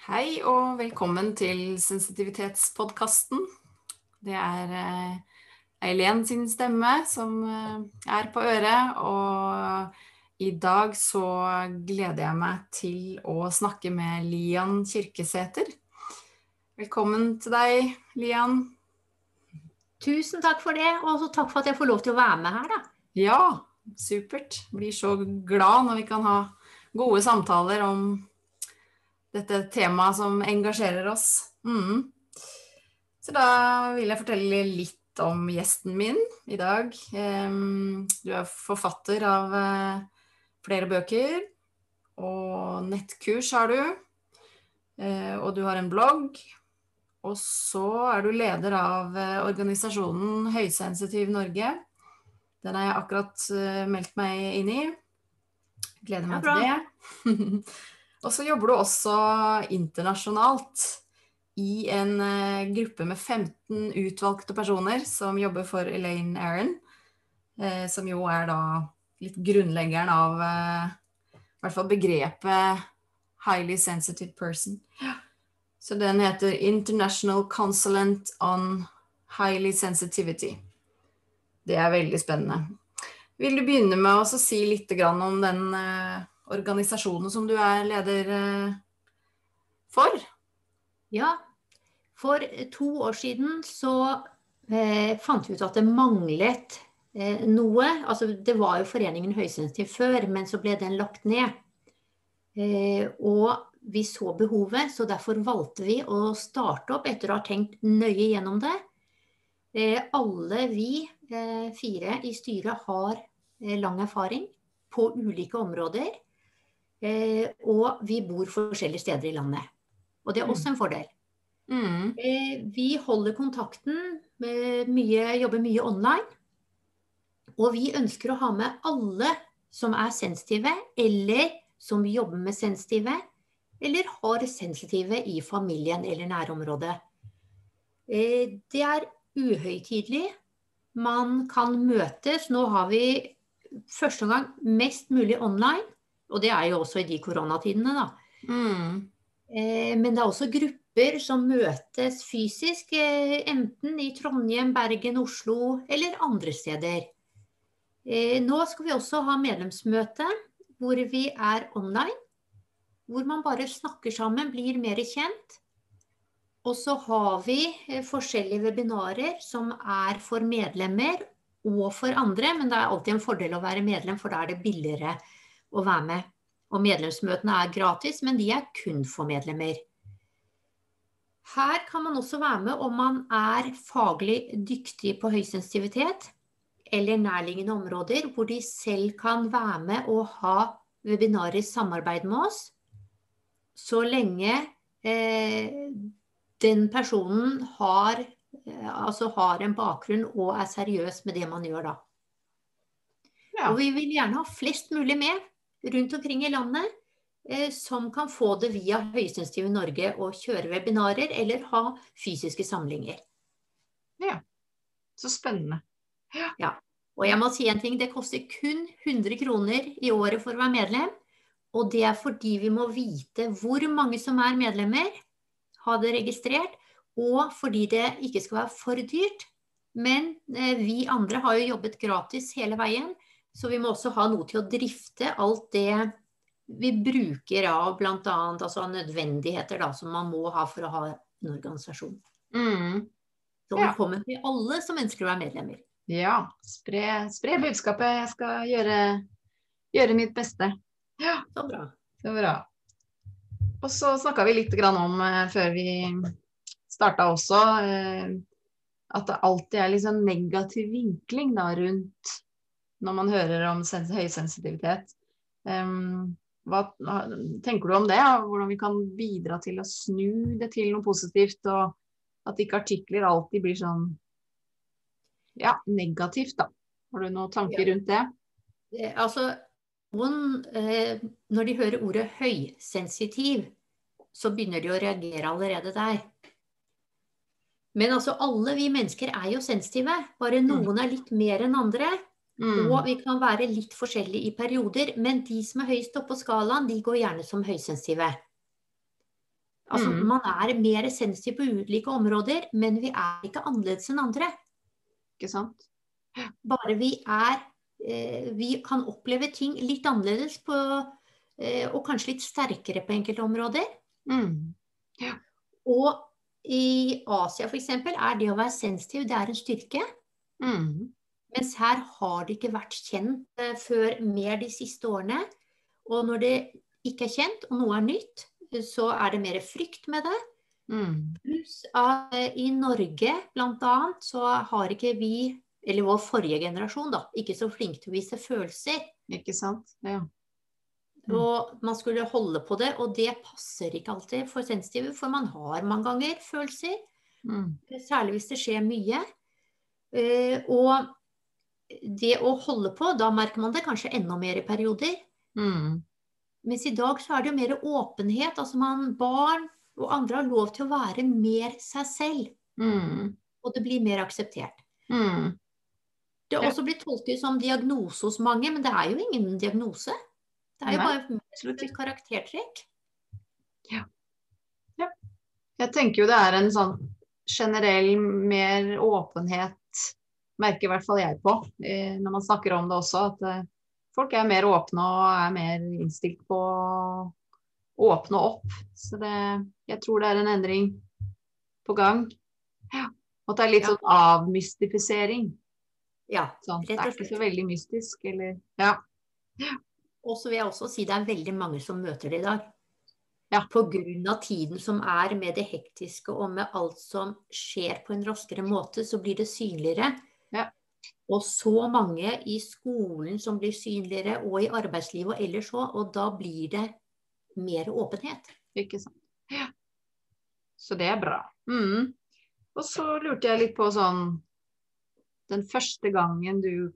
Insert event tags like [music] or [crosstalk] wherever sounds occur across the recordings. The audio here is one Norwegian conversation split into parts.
Hei og velkommen til Sensitivitetspodkasten. Det er eh, Eileen sin stemme som eh, er på øret, og i dag så gleder jeg meg til å snakke med Lian Kirkesæter. Velkommen til deg, Lian. Tusen takk for det, og takk for at jeg får lov til å være med her, da. Ja, supert. Blir så glad når vi kan ha gode samtaler om dette temaet som engasjerer oss. Mm. Så da vil jeg fortelle litt om gjesten min i dag. Du er forfatter av eh, flere bøker, og nettkurs har du. Eh, og du har en blogg. Og så er du leder av eh, organisasjonen Høysensitiv Norge. Den har jeg akkurat meldt meg inn i. Gleder meg til det. [laughs] Og så jobber du også internasjonalt i en uh, gruppe med 15 utvalgte personer som jobber for Elaine Aron, uh, som jo er da litt grunnleggeren av uh, i hvert fall begrepet highly sensitive person. Så den heter International Consulent on Highly Sensitivity. Det er veldig spennende. Vil du begynne med å si litt om den organisasjonen som du er leder eh, for? Ja. For to år siden så eh, fant vi ut at det manglet eh, noe. Altså, det var jo Foreningen Høysensitiv før, men så ble den lagt ned. Eh, og vi så behovet, så derfor valgte vi å starte opp etter å ha tenkt nøye gjennom det. Eh, alle vi eh, fire i styret har lang erfaring på ulike områder. Eh, og vi bor forskjellige steder i landet. Og det er også en fordel. Mm. Eh, vi holder kontakten, mye, jobber mye online. Og vi ønsker å ha med alle som er sensitive, eller som jobber med sensitive, eller har sensitive i familien eller nærområdet. Eh, det er uhøytidelig. Man kan møtes. Nå har vi første gang mest mulig online. Og det er jo også i de koronatidene, da. Mm. Eh, men det er også grupper som møtes fysisk, eh, enten i Trondheim, Bergen, Oslo eller andre steder. Eh, nå skal vi også ha medlemsmøte hvor vi er online. Hvor man bare snakker sammen, blir mer kjent. Og så har vi eh, forskjellige webinarer som er for medlemmer og for andre. Men det er alltid en fordel å være medlem, for da er det billigere å være med. Og medlemsmøtene er gratis, men de er kun for medlemmer. Her kan man også være med om man er faglig dyktig på høysensitivitet eller nærliggende områder hvor de selv kan være med og ha webinarer i samarbeid med oss, så lenge eh, den personen har, eh, altså har en bakgrunn og er seriøs med det man gjør da. Ja. Og vi vil gjerne ha flest mulig med rundt omkring i landet eh, som kan få det via Høysensitive Norge og kjøre webinarer eller ha fysiske samlinger. Ja, så spennende. Ja. ja. Og jeg må si en ting, det koster kun 100 kroner i året for å være medlem. Og det er fordi vi må vite hvor mange som er medlemmer, ha det registrert, og fordi det ikke skal være for dyrt. Men eh, vi andre har jo jobbet gratis hele veien, så vi må også ha noe til å drifte alt det vi bruker av bl.a. Altså nødvendigheter da, som man må ha for å ha en organisasjon. Mm. Så velkommen til alle som ønsker å være medlemmer. Ja, spre, spre budskapet. Jeg skal gjøre, gjøre, mitt beste. Ja, så bra. Så bra. Og så snakka vi litt om, uh, før vi starta også, uh, at det alltid er sånn negativ vinkling da, rundt når man hører om høysensitivitet. Um, hva tenker du om det? Hvordan vi kan bidra til å snu det til noe positivt, og at ikke artikler alltid blir sånn ja, negativt, da. Har du noen tanker rundt det? det altså, noen, eh, når de hører ordet høysensitiv, så begynner de å reagere allerede der. Men altså, alle vi mennesker er jo sensitive. Bare mm. noen er litt mer enn andre. Mm. Og vi kan være litt forskjellige i perioder, men de som er høyest oppe på skalaen, de går gjerne som høysensitive. Altså, Mm. Man er mer sensitiv på ulike områder, men vi er ikke annerledes enn andre. Ikke sant? Bare vi er eh, Vi kan oppleve ting litt annerledes på, eh, og kanskje litt sterkere på enkelte områder. Mm. Og i Asia f.eks. er det å være sensitiv det er en styrke. Mm. Mens her har det ikke vært kjent eh, før mer de siste årene. Og når det ikke er kjent, og noe er nytt, så er det mer frykt med det. Mm. Pluss at eh, i Norge bl.a. så har ikke vi, eller vår forrige generasjon, da, ikke så flinke til å vise følelser. Ikke sant? Ja. Mm. Og man skulle holde på det, og det passer ikke alltid for sensitive, for man har mange ganger følelser. Mm. Særlig hvis det skjer mye. Eh, og det å holde på, da merker man det kanskje enda mer i perioder. Mm. Mens i dag så er det jo mer åpenhet. Altså man, barn og andre har lov til å være mer seg selv. Mm. Og det blir mer akseptert. Mm. Det har Ja. også blitt tolket som diagnose hos mange, men det er jo ingen diagnose. Det er jo Nei, bare et karaktertrekk. Ja. Jeg tenker jo det er en sånn generell mer åpenhet, merker i hvert fall jeg på, eh, når man snakker om det også, at eh, folk er mer åpne og er mer innstilt på å åpne opp. Så det, jeg tror det er en endring på gang. Ja. Og at det er litt Ja. sånn avmystifisering. Ja, Sånn, det Rett og er ikke så veldig mystisk, eller Ja. Og så vil jeg også si det er veldig mange som møter det i dag. Ja. Av tiden som er med det hektiske og med alt som skjer på en raskere måte, så blir det synligere. Ja. Og så mange i skolen som blir synligere, og i arbeidslivet og ellers òg. Og da blir det mer åpenhet. Ikke sant. Ja. Så det er bra. Mm. Og så lurte jeg litt på sånn Den første gangen du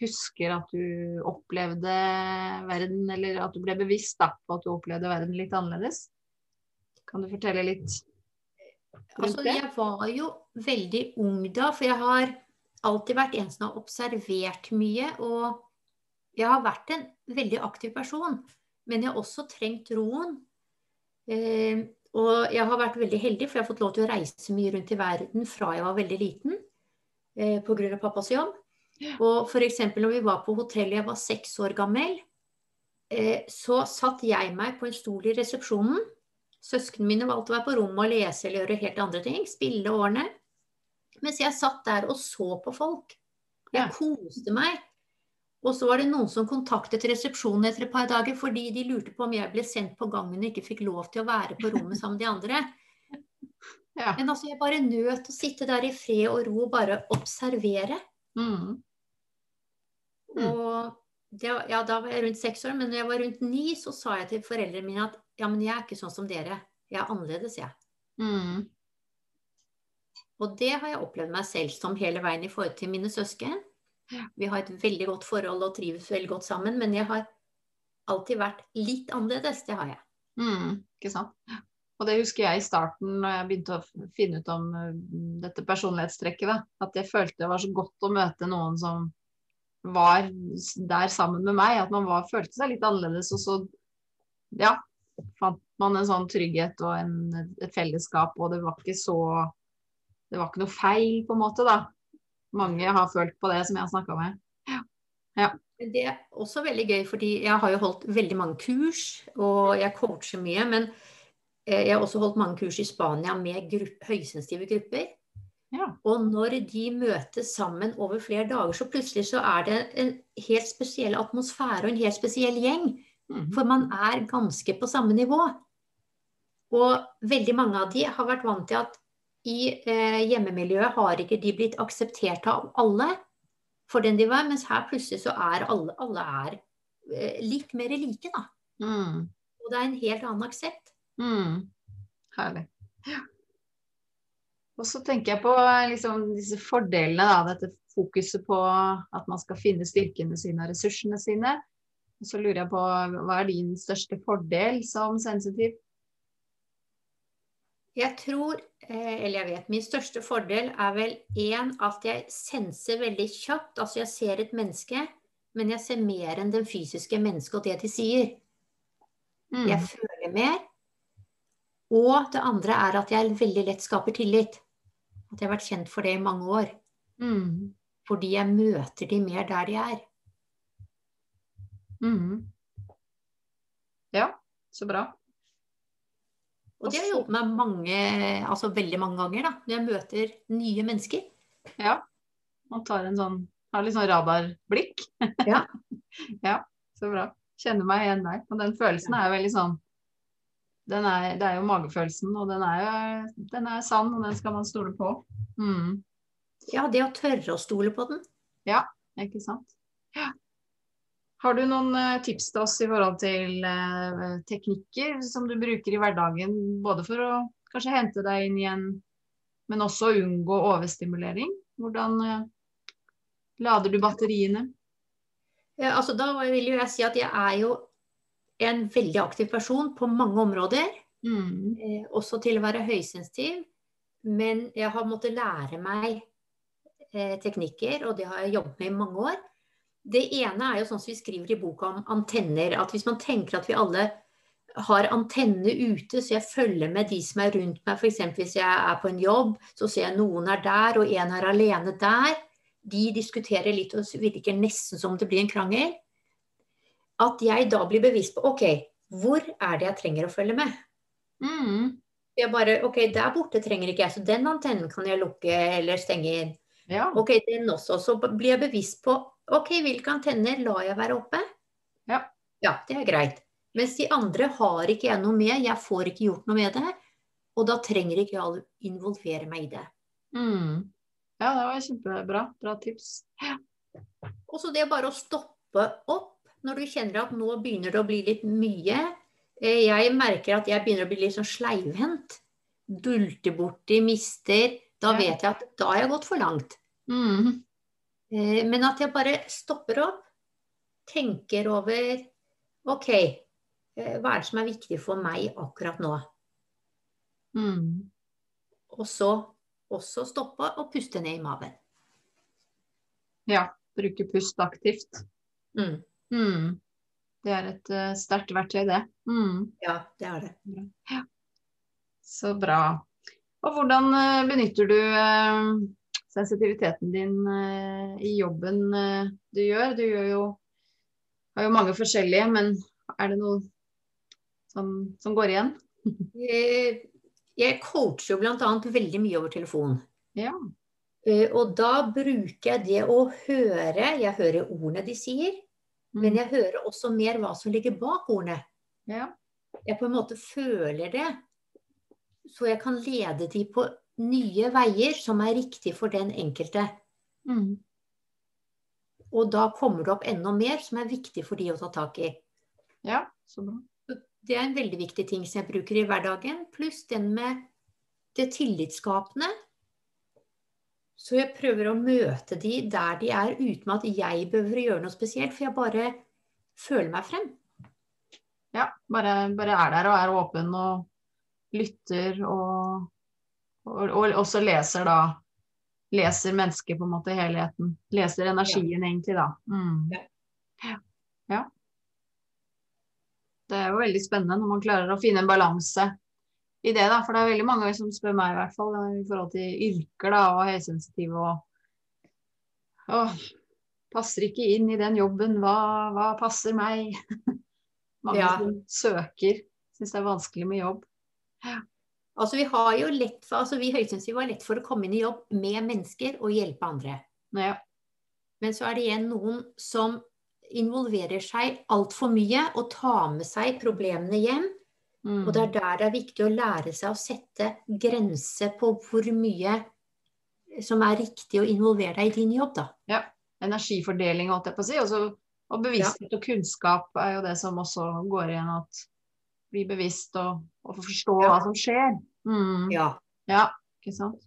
husker at du opplevde verden, eller at du ble bevisst da, på at du opplevde verden litt annerledes? Kan du fortelle litt Altså, jeg var jo veldig ung da, for jeg har alltid vært en som har observert mye. Og jeg har vært en veldig aktiv person, men jeg har også trengt roen. Eh, og jeg har vært veldig heldig, for jeg har fått lov til å reise mye rundt i verden fra jeg var veldig liten. Eh, Pga. pappas jobb. Og f.eks. når vi var på hotellet jeg var seks år gammel, eh, så satt jeg meg på en stol i resepsjonen. Søsknene mine valgte å være på rommet og lese eller gjøre helt andre ting. Spille årene. Mens jeg satt der og så på folk. Jeg Ja. koste meg. Og så var det noen som kontaktet resepsjonen etter et par dager fordi de lurte på om jeg ble sendt på gangen og ikke fikk lov til å være på rommet sammen med de andre. [laughs] Ja. Men altså, jeg bare nøt å sitte der i fred og ro og bare observere. Mm. Mm. Og det, ja, da var jeg rundt seks år, men når jeg var rundt ni, så sa jeg til foreldrene mine at ja, men jeg er ikke sånn som dere. Jeg er annerledes, jeg. Mm. Og det har jeg opplevd meg selv som hele veien i forhold til mine søsken. Vi har et veldig godt forhold og trives veldig godt sammen, men jeg har alltid vært litt annerledes. Det har jeg. Mm. Ikke sant. Og det husker jeg i starten når jeg begynte å finne ut om uh, dette personlighetstrekket. Da. At jeg følte det var så godt å møte noen som var der sammen med meg. At man var, følte seg litt annerledes. Og så ja, fant man en sånn trygghet og en, et fellesskap. Og det var ikke så Det var ikke noe feil, på en måte, da. Mange har følt på det som jeg har snakka med. Ja. Det er også veldig gøy, fordi jeg har jo holdt veldig mange kurs, og jeg coacher mye. Men eh, jeg har også holdt mange kurs i Spania med grupp, høysensitive grupper. Ja. Og når de møtes sammen over flere dager, så plutselig så er det en helt spesiell atmosfære og en helt spesiell gjeng. Mm. For man er ganske på samme nivå. Og veldig mange av de har vært vant til at i eh, hjemmemiljøet har ikke de blitt akseptert av alle for den de var, mens her plutselig så er alle, alle er eh, litt mer like, da. Mm. Og det er en helt annen aksept. Mm. Herlig. Ja. Og så tenker jeg på liksom, disse fordelene, da, dette fokuset på at man skal finne styrkene sine og ressursene sine. Og så lurer jeg på hva er din største fordel som sensitiv? Jeg tror, eh, eller jeg vet, min største fordel er vel én at jeg senser veldig kjapt. Altså jeg ser et menneske, men jeg ser mer enn den fysiske mennesket og det de sier. Mm. Jeg føler mer. Og det andre er at jeg veldig lett skaper tillit. At jeg har vært kjent for det i mange år. Mm. Fordi jeg møter de mer der de er. Mm. Ja, så bra. Og det har jeg jobbet meg mange, altså veldig mange ganger da, når jeg møter nye mennesker. Ja. Man tar en sånn Har litt sånn radarblikk. Ja. [laughs] ja, så bra. Kjenner meg igjen der. Og den følelsen er jo veldig sånn den er, Det er jo magefølelsen, og den er jo den er sann, og den skal man stole på. Mm. Ja, det å tørre å stole på den. Ja, ikke sant. Ja. Har du noen uh, tips til oss i forhold til uh, teknikker som du bruker i hverdagen, både for å kanskje hente deg inn igjen, men også unngå overstimulering? Hvordan uh, lader du batteriene? Ja, altså da vil jeg si at jeg er jo en veldig aktiv person på mange områder. Mm. Eh, også til å være høysensitiv. Men jeg har måttet lære meg eh, teknikker, og det har jeg jobbet med i mange år. Det ene er jo sånn som vi skriver i boka om antenner. At hvis man tenker at vi alle har antenne ute, så jeg følger med de som er rundt meg. F.eks. hvis jeg er på en jobb, så ser jeg noen er der, og en er alene der. De diskuterer litt og virker nesten som det blir en krangel at jeg da blir bevisst på OK, hvor er det jeg trenger å følge med? Mm. Jeg bare, ok, Der borte trenger ikke jeg, så den antennen kan jeg lukke eller stenge inn. Ja. Ok, den også. Så blir jeg bevisst på ok, hvilke antenner lar jeg være oppe? Ja. ja, det er greit. Mens de andre har ikke jeg noe med, jeg får ikke gjort noe med det. Og da trenger ikke jeg å involvere meg i det. Mm. Ja, det var kjempebra. Bra tips. Ja. Og så det er bare å stoppe opp når du kjenner at nå begynner det å bli litt mye. Eh, jeg merker at jeg begynner å bli litt sånn sleivhendt. Dulter borti, mister. Da vet jeg at da har jeg gått for langt. Mm. Eh, Men at jeg bare stopper opp, tenker over OK, eh, hva er det som er viktig for meg akkurat nå? Mm. Og så også stoppe og puste ned i maven. Ja. Bruke pust aktivt. Mm. Mm. Det er et uh, sterkt verktøy, det. Mm. Ja, det er det. Så bra. Og hvordan eh, benytter du eh, sensitiviteten din eh, i jobben eh, du gjør? Du gjør jo, har jo mange forskjellige, men er det noe som, som går igjen? Jeg coacher jo bl.a. veldig mye over telefon. Ja. Eh, Og da bruker jeg det å høre Jeg hører ordene de sier, men jeg hører også mer hva som ligger bak ordene. ja. Jeg på en måte føler det. Så jeg kan lede de på nye veier som er riktig for den enkelte. Mm. Og da kommer det opp enda mer som er viktig for de å ta tak i. ja, så bra. Det er en veldig viktig ting som jeg bruker i hverdagen. Pluss den med det tillitsskapende. Så jeg prøver å møte de der de er, uten at jeg behøver å gjøre noe spesielt. For jeg bare føler meg frem. Ja, bare, bare er der og er åpen og lytter og, og, og også leser da Leser mennesket på en måte helheten. Leser energien egentlig, da. Mm. Ja. ja. Det er jo veldig spennende når man klarer å finne en balanse i det, da. For det er veldig mange som spør meg i hvert fall i forhold til yrker da, og høysensitive og Åh, passer ikke inn i den jobben. Hva, hva passer meg? [laughs] Mange Ja. som søker. Syns det er vanskelig med jobb. Altså Vi har jo lett for, altså vi høysensitive har lett for å komme inn i jobb med mennesker og hjelpe andre. Ja. Men så er det igjen noen som involverer seg altfor mye og tar med seg problemene hjem. Mm. Og det er der det er viktig å lære seg å sette grenser på hvor mye som er riktig å involvere deg i din jobb, da. Energifordeling, holdt jeg på å si. Også, og bevissthet og kunnskap er jo det som også går igjen. At bli bevisst og, og forstå Ja. hva som skjer. Mm. Ja. Ja, ikke sant.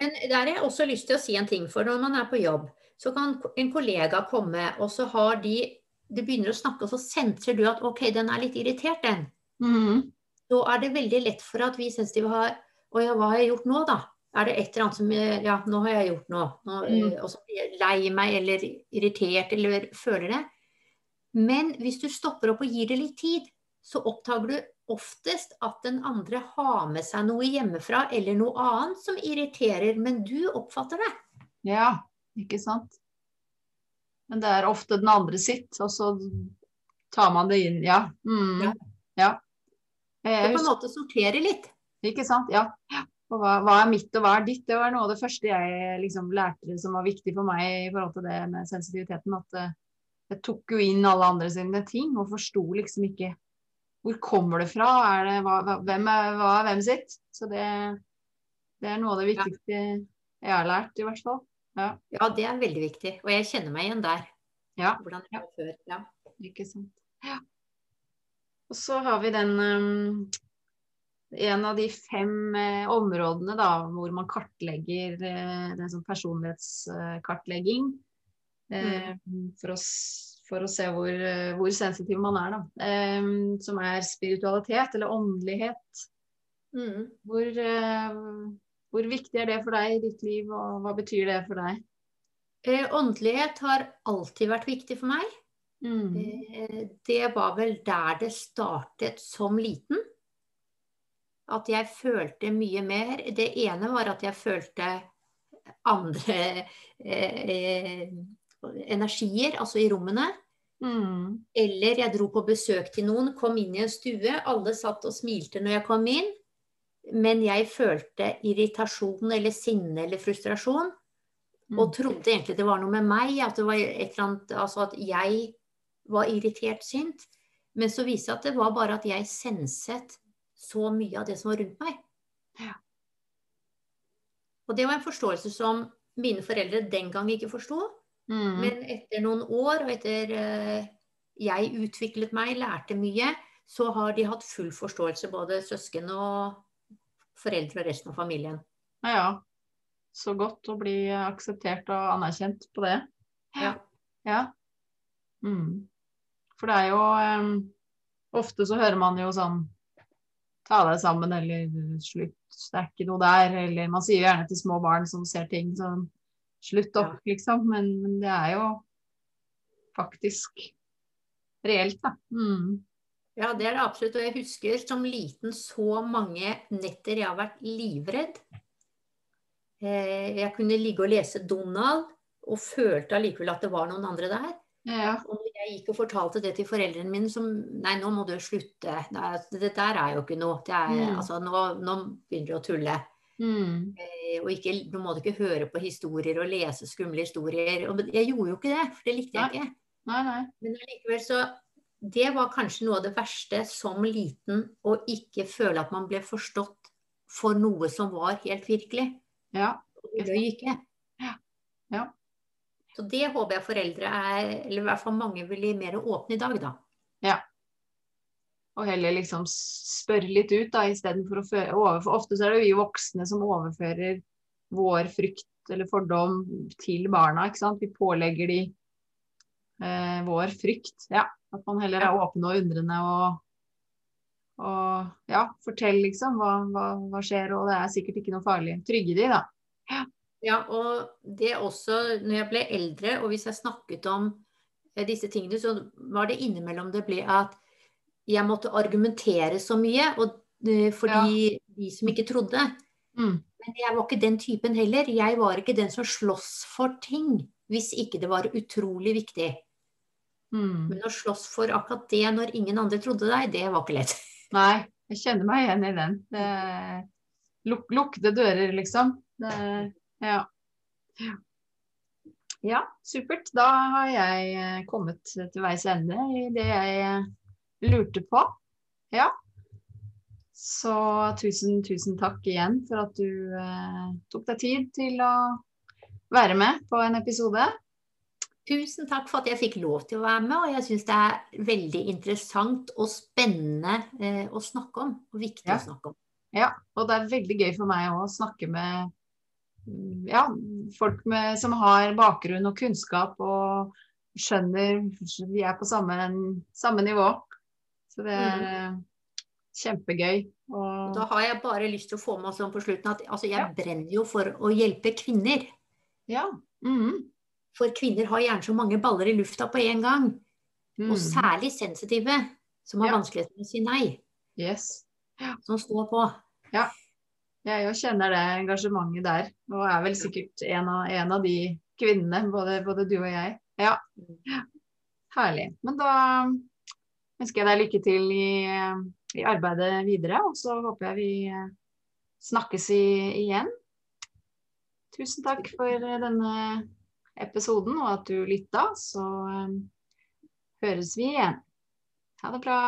Men der har jeg også lyst til å si en ting. For når man er på jobb, så kan en kollega komme, og så har de Du begynner å snakke, og så senser du at OK, den er litt irritert, den. Mm. Så er det veldig lett for at vi sensitive har Å ja, hva har jeg gjort nå, da? Er det et eller annet som eh, Ja, nå har jeg gjort noe. Nå, eh, Mm. Og så blir jeg lei meg eller irritert eller føler det. Men hvis du stopper opp og gir det litt tid, så oppdager du oftest at den andre har med seg noe hjemmefra eller noe annet som irriterer, men du oppfatter det. Ja, ikke sant. Men det er ofte den andre sitt, og så tar man det inn. Ja. Mm. Ja. ja. Jeg på en måte sorterer litt. ikke sant. Ja. Ja. Og hva, hva er mitt og hva er ditt? Det var noe av det første jeg liksom lærte som var viktig for meg i forhold til det med sensitiviteten. At eh, jeg tok jo inn alle andre sine ting og forsto liksom ikke hvor kommer det fra? Er det, hva, hvem er, hva er hvem sitt? Så det, det er noe av det Ja. viktigste jeg har lært, i hvert fall. Ja. Ja, det er veldig viktig. Og jeg kjenner meg igjen der. Ja. Hvordan jeg var før. Ja. Ikke sant. Ja. Og så har vi den um, En av de fem eh, områdene da, hvor man kartlegger eh, Det er sånn personlighetskartlegging. Eh, for, å, for å se hvor, eh, hvor sensitiv man er, da. Um, som er spiritualitet, eller åndelighet. Mm. Hvor, uh, hvor viktig er det for deg i ditt liv, og hva betyr det for deg? Eh, åndelighet har alltid vært viktig for meg. Mm. Eh, det var vel der det startet som liten. At jeg følte mye mer. Det ene var at jeg følte andre eh, eh, energier, altså i rommene. Mm. Eller jeg dro på besøk til noen, kom inn i en stue. Alle satt og smilte når jeg kom inn. Men jeg følte irritasjon eller sinne eller frustrasjon. Mm. Og trodde egentlig det var noe med meg, at, annet, altså at jeg var irritert sint. Men så viste det at det var bare at jeg senset så mye av det som var rundt meg. Ja. Og det var en forståelse som mine foreldre den gang ikke forsto. Mm. Men etter noen år, og etter eh, jeg utviklet meg, lærte mye, så har de hatt full forståelse, både søsken og foreldre og resten av familien. Ja, ja. Så godt å bli akseptert og anerkjent på det. Ja. Ja. Mm. For det er jo um, Ofte så hører man jo sånn Ta deg sammen, eller slutt, det er ikke noe der. Eller man sier gjerne til små barn som ser ting sånn Slutt opp, liksom. Men, men det er jo faktisk reelt, da. Mm. Ja, det er det absolutt. Og jeg husker som liten så mange netter jeg har vært livredd. Eh, Jeg kunne ligge og lese Donald og følte allikevel at det var noen andre der. Ja. Og når jeg gikk og fortalte det til foreldrene mine som Nei, nå må du slutte. Nei, altså, det der er jo ikke noe. Det er, Mm. altså, nå, nå begynner du å tulle. Mm. Eh, Og ikke, nå må du ikke høre på historier og lese skumle historier. Og jeg gjorde jo ikke det, for det likte jeg ikke. Nei, nei. Men allikevel så Det var kanskje noe av det verste som liten, å ikke føle at man ble forstått for noe som var helt virkelig. Ja. Det løy ikke. Ja. Ja. Så det håper jeg foreldre er, eller i hvert fall mange vil bli mer åpne i dag, da. Og heller liksom spørre litt ut, da, istedenfor å føre for Ofte så er det vi voksne som overfører vår frykt eller fordom til barna. ikke sant? Vi pålegger de eh, vår frykt. Ja, At man heller er åpen og undrende og, og ja, fortell liksom hva, hva, hva skjer, og det er sikkert ikke noe farlig. Trygge de, da. Ja, og det også, når jeg ble eldre, og hvis jeg snakket om eh, disse tingene, så var det innimellom det ble at jeg måtte argumentere så mye, og, for ja. de som ikke trodde. Mm. Men jeg var ikke den typen heller. Jeg var ikke den som sloss for ting, hvis ikke det var utrolig viktig. Mm. Men å slåss for akkurat det når ingen andre trodde deg, det var ikke lett. [laughs] Nei, jeg kjenner meg igjen i den. Det, luk, lukkede dører, liksom. Det, ja. Ja. supert. Da har jeg eh, kommet til veis ende i det jeg eh, lurte på. Ja. Så tusen, tusen takk igjen for at du eh, tok deg tid til å være med på en episode. Tusen takk for at jeg fikk lov til å være med, og jeg syns det er veldig interessant og spennende eh, å snakke om. Og viktig Ja. å snakke om. Ja, og det er veldig gøy for meg å snakke med ja, folk med, som har bakgrunn og kunnskap og skjønner Vi er på samme, samme nivå. Så det er mm. kjempegøy. Og da har jeg bare lyst til å få med sånn på slutten at altså, jeg Ja. brenner jo for å hjelpe kvinner. ja. Mm. For kvinner har gjerne så mange baller i lufta på en gang. Mm. Og særlig sensitive, som har Ja. vanskeligheter med å si nei. Yes. som står på. Ja. Jeg kjenner det engasjementet der, og er vel sikkert en av, en av de kvinnene, både, både, du og jeg. Ja. Herlig. Men da ønsker jeg deg lykke til i, i arbeidet videre, og så håper jeg vi eh, snakkes i, igjen. Tusen takk for denne episoden, og at du lytta. Så høres vi igjen. Ha det bra.